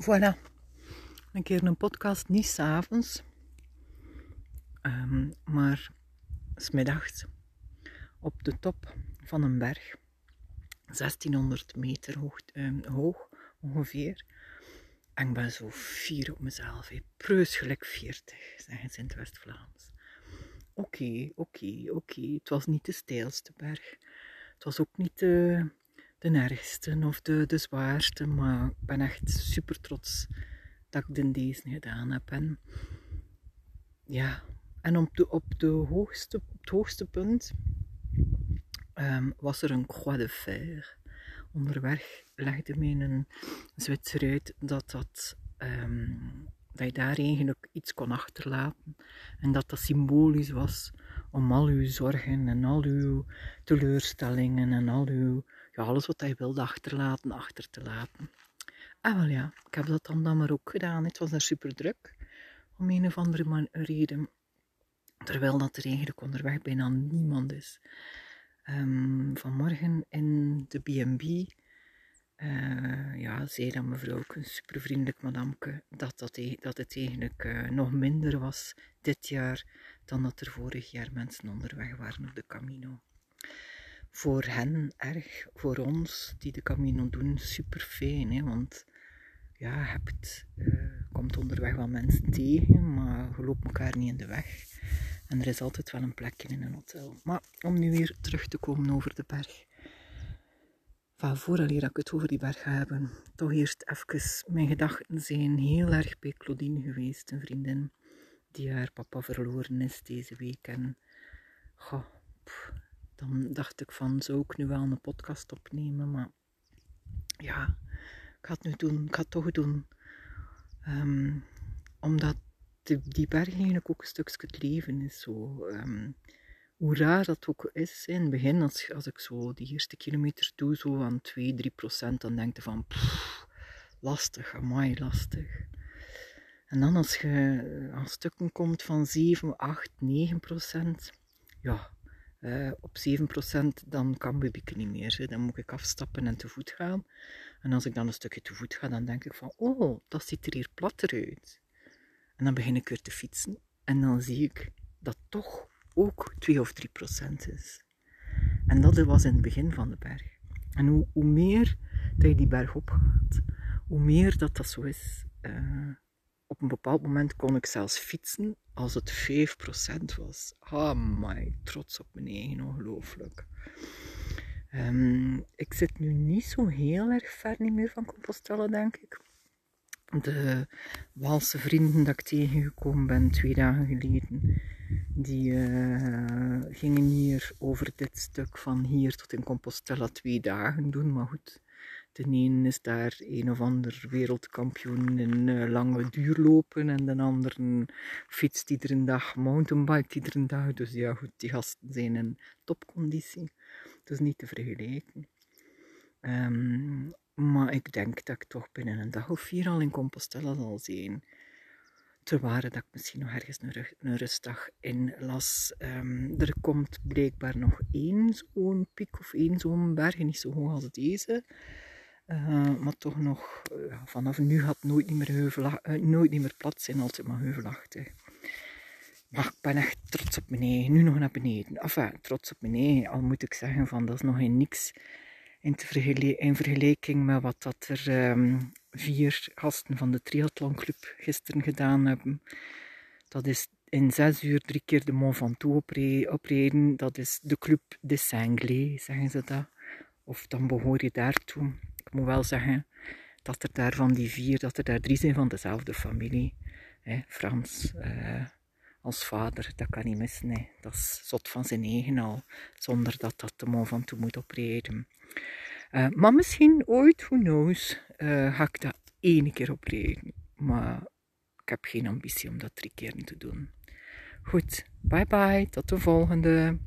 Voilà. Een keer een podcast, niet s'avonds, um, maar smiddags op de top van een berg. 1600 meter hoog, um, hoog ongeveer. En ik ben zo fier op mezelf. Gelijk 40, zeggen ze in het West-Vlaams. Oké, oké, oké. Het was niet de steilste berg. Het was ook niet de de ergste of de, de zwaarste, maar ik ben echt super trots dat ik de deze gedaan heb. En ja, en op, de, op de hoogste, het hoogste punt um, was er een croix de fer. Onderweg legde mij een Zwitser uit dat, dat, um, dat je daar eigenlijk iets kon achterlaten. En dat dat symbolisch was om al uw zorgen en al uw teleurstellingen en al uw ja, alles wat hij wilde achterlaten, achter te laten. En wel ja, ik heb dat dan, dan maar ook gedaan. Het was daar super druk, om een of andere reden. Terwijl dat er eigenlijk onderweg bijna niemand is. Um, vanmorgen in de B&B uh, ja, zei dan mevrouw, een super vriendelijk madamke, dat, dat, e-, dat het eigenlijk uh, nog minder was dit jaar dan dat er vorig jaar mensen onderweg waren op de Camino voor hen erg, voor ons die de Camino doen, super fijn. Hè? Want ja, je hebt, uh, komt onderweg wel mensen tegen, maar je loopt elkaar niet in de weg. En er is altijd wel een plekje in een hotel. Maar om nu weer terug te komen over de berg. Van voordat ik het over die berg ga hebben, toch eerst even, mijn gedachten zijn heel erg bij Claudine geweest, een vriendin die haar papa verloren is deze week. En goh, dan dacht ik van, zou ik nu wel een podcast opnemen? Maar ja, ik ga het nu doen. Ik ga het toch doen. Um, omdat die, die berg eigenlijk ook een stukje het leven is. Zo, um, hoe raar dat ook is. In het begin, als, als ik zo die eerste kilometer doe, zo aan 2, 3 procent, dan denk je van, pff, lastig, amai, lastig. En dan als je aan stukken komt van 7, 8, 9 procent, ja, op 7% dan kan ik niet meer. Hè. Dan moet ik afstappen en te voet gaan. En als ik dan een stukje te voet ga, dan denk ik van, oh, dat ziet er hier platter uit. En dan begin ik weer te fietsen. En dan zie ik dat toch ook 2 of 3% is. En dat was in het begin van de berg. En hoe, hoe meer dat je die berg opgaat, hoe meer dat dat zo is. Uh, op een bepaald moment kon ik zelfs fietsen als het 5% was. Ah, my, trots op mijn eigen, ongelooflijk. Um, ik zit nu niet zo heel erg ver niet meer van Compostela, denk ik. De Walse vrienden dat ik tegengekomen ben twee dagen geleden, die uh, gingen hier over dit stuk van hier tot in Compostela twee dagen doen. Maar goed, de een is daar een of ander wereldkampioen in uh, lange duurlopen en de ander fietst iedere dag, mountainbike iedere dag. Dus ja, goed, die gasten zijn in topconditie. Dus niet te vergelijken. Um, maar ik denk dat ik toch binnen een dag of vier al in Compostela zal zijn. Te waren dat ik misschien nog ergens een, rustdag in las. Um, er komt blijkbaar nog één zo'n piek of één zo'n berg, niet zo hoog als deze. Uh, maar toch nog, uh, vanaf nu gaat het nooit niet meer, uh, nooit niet meer plat zijn, altijd maar heuvelachtig. Maar ik ben echt trots op mijn. Nu nog naar beneden. Enfin, trots op mijn eigen. Al moet ik zeggen van dat is nog in niks in, vergelijking met wat dat er um, vier gasten van de triathlonclub gisteren gedaan hebben. Dat is in zes uur drie keer de Mont Ventoux oprijden. Dat is de Club de Cinglé, zeggen ze dat. Of dan behoor je daartoe. Ik moet wel zeggen dat er daar van die vier, dat er daar drie zijn van dezelfde familie. Hè, Frans uh, als vader, dat kan niet missen. Dat is zot van zijn eigen al, zonder dat dat de man van toe moet oprijden. Uh, maar misschien ooit, who knows, uh, ga ik dat één keer oprijden. Maar ik heb geen ambitie om dat drie keer te doen. Goed, bye bye, tot de volgende.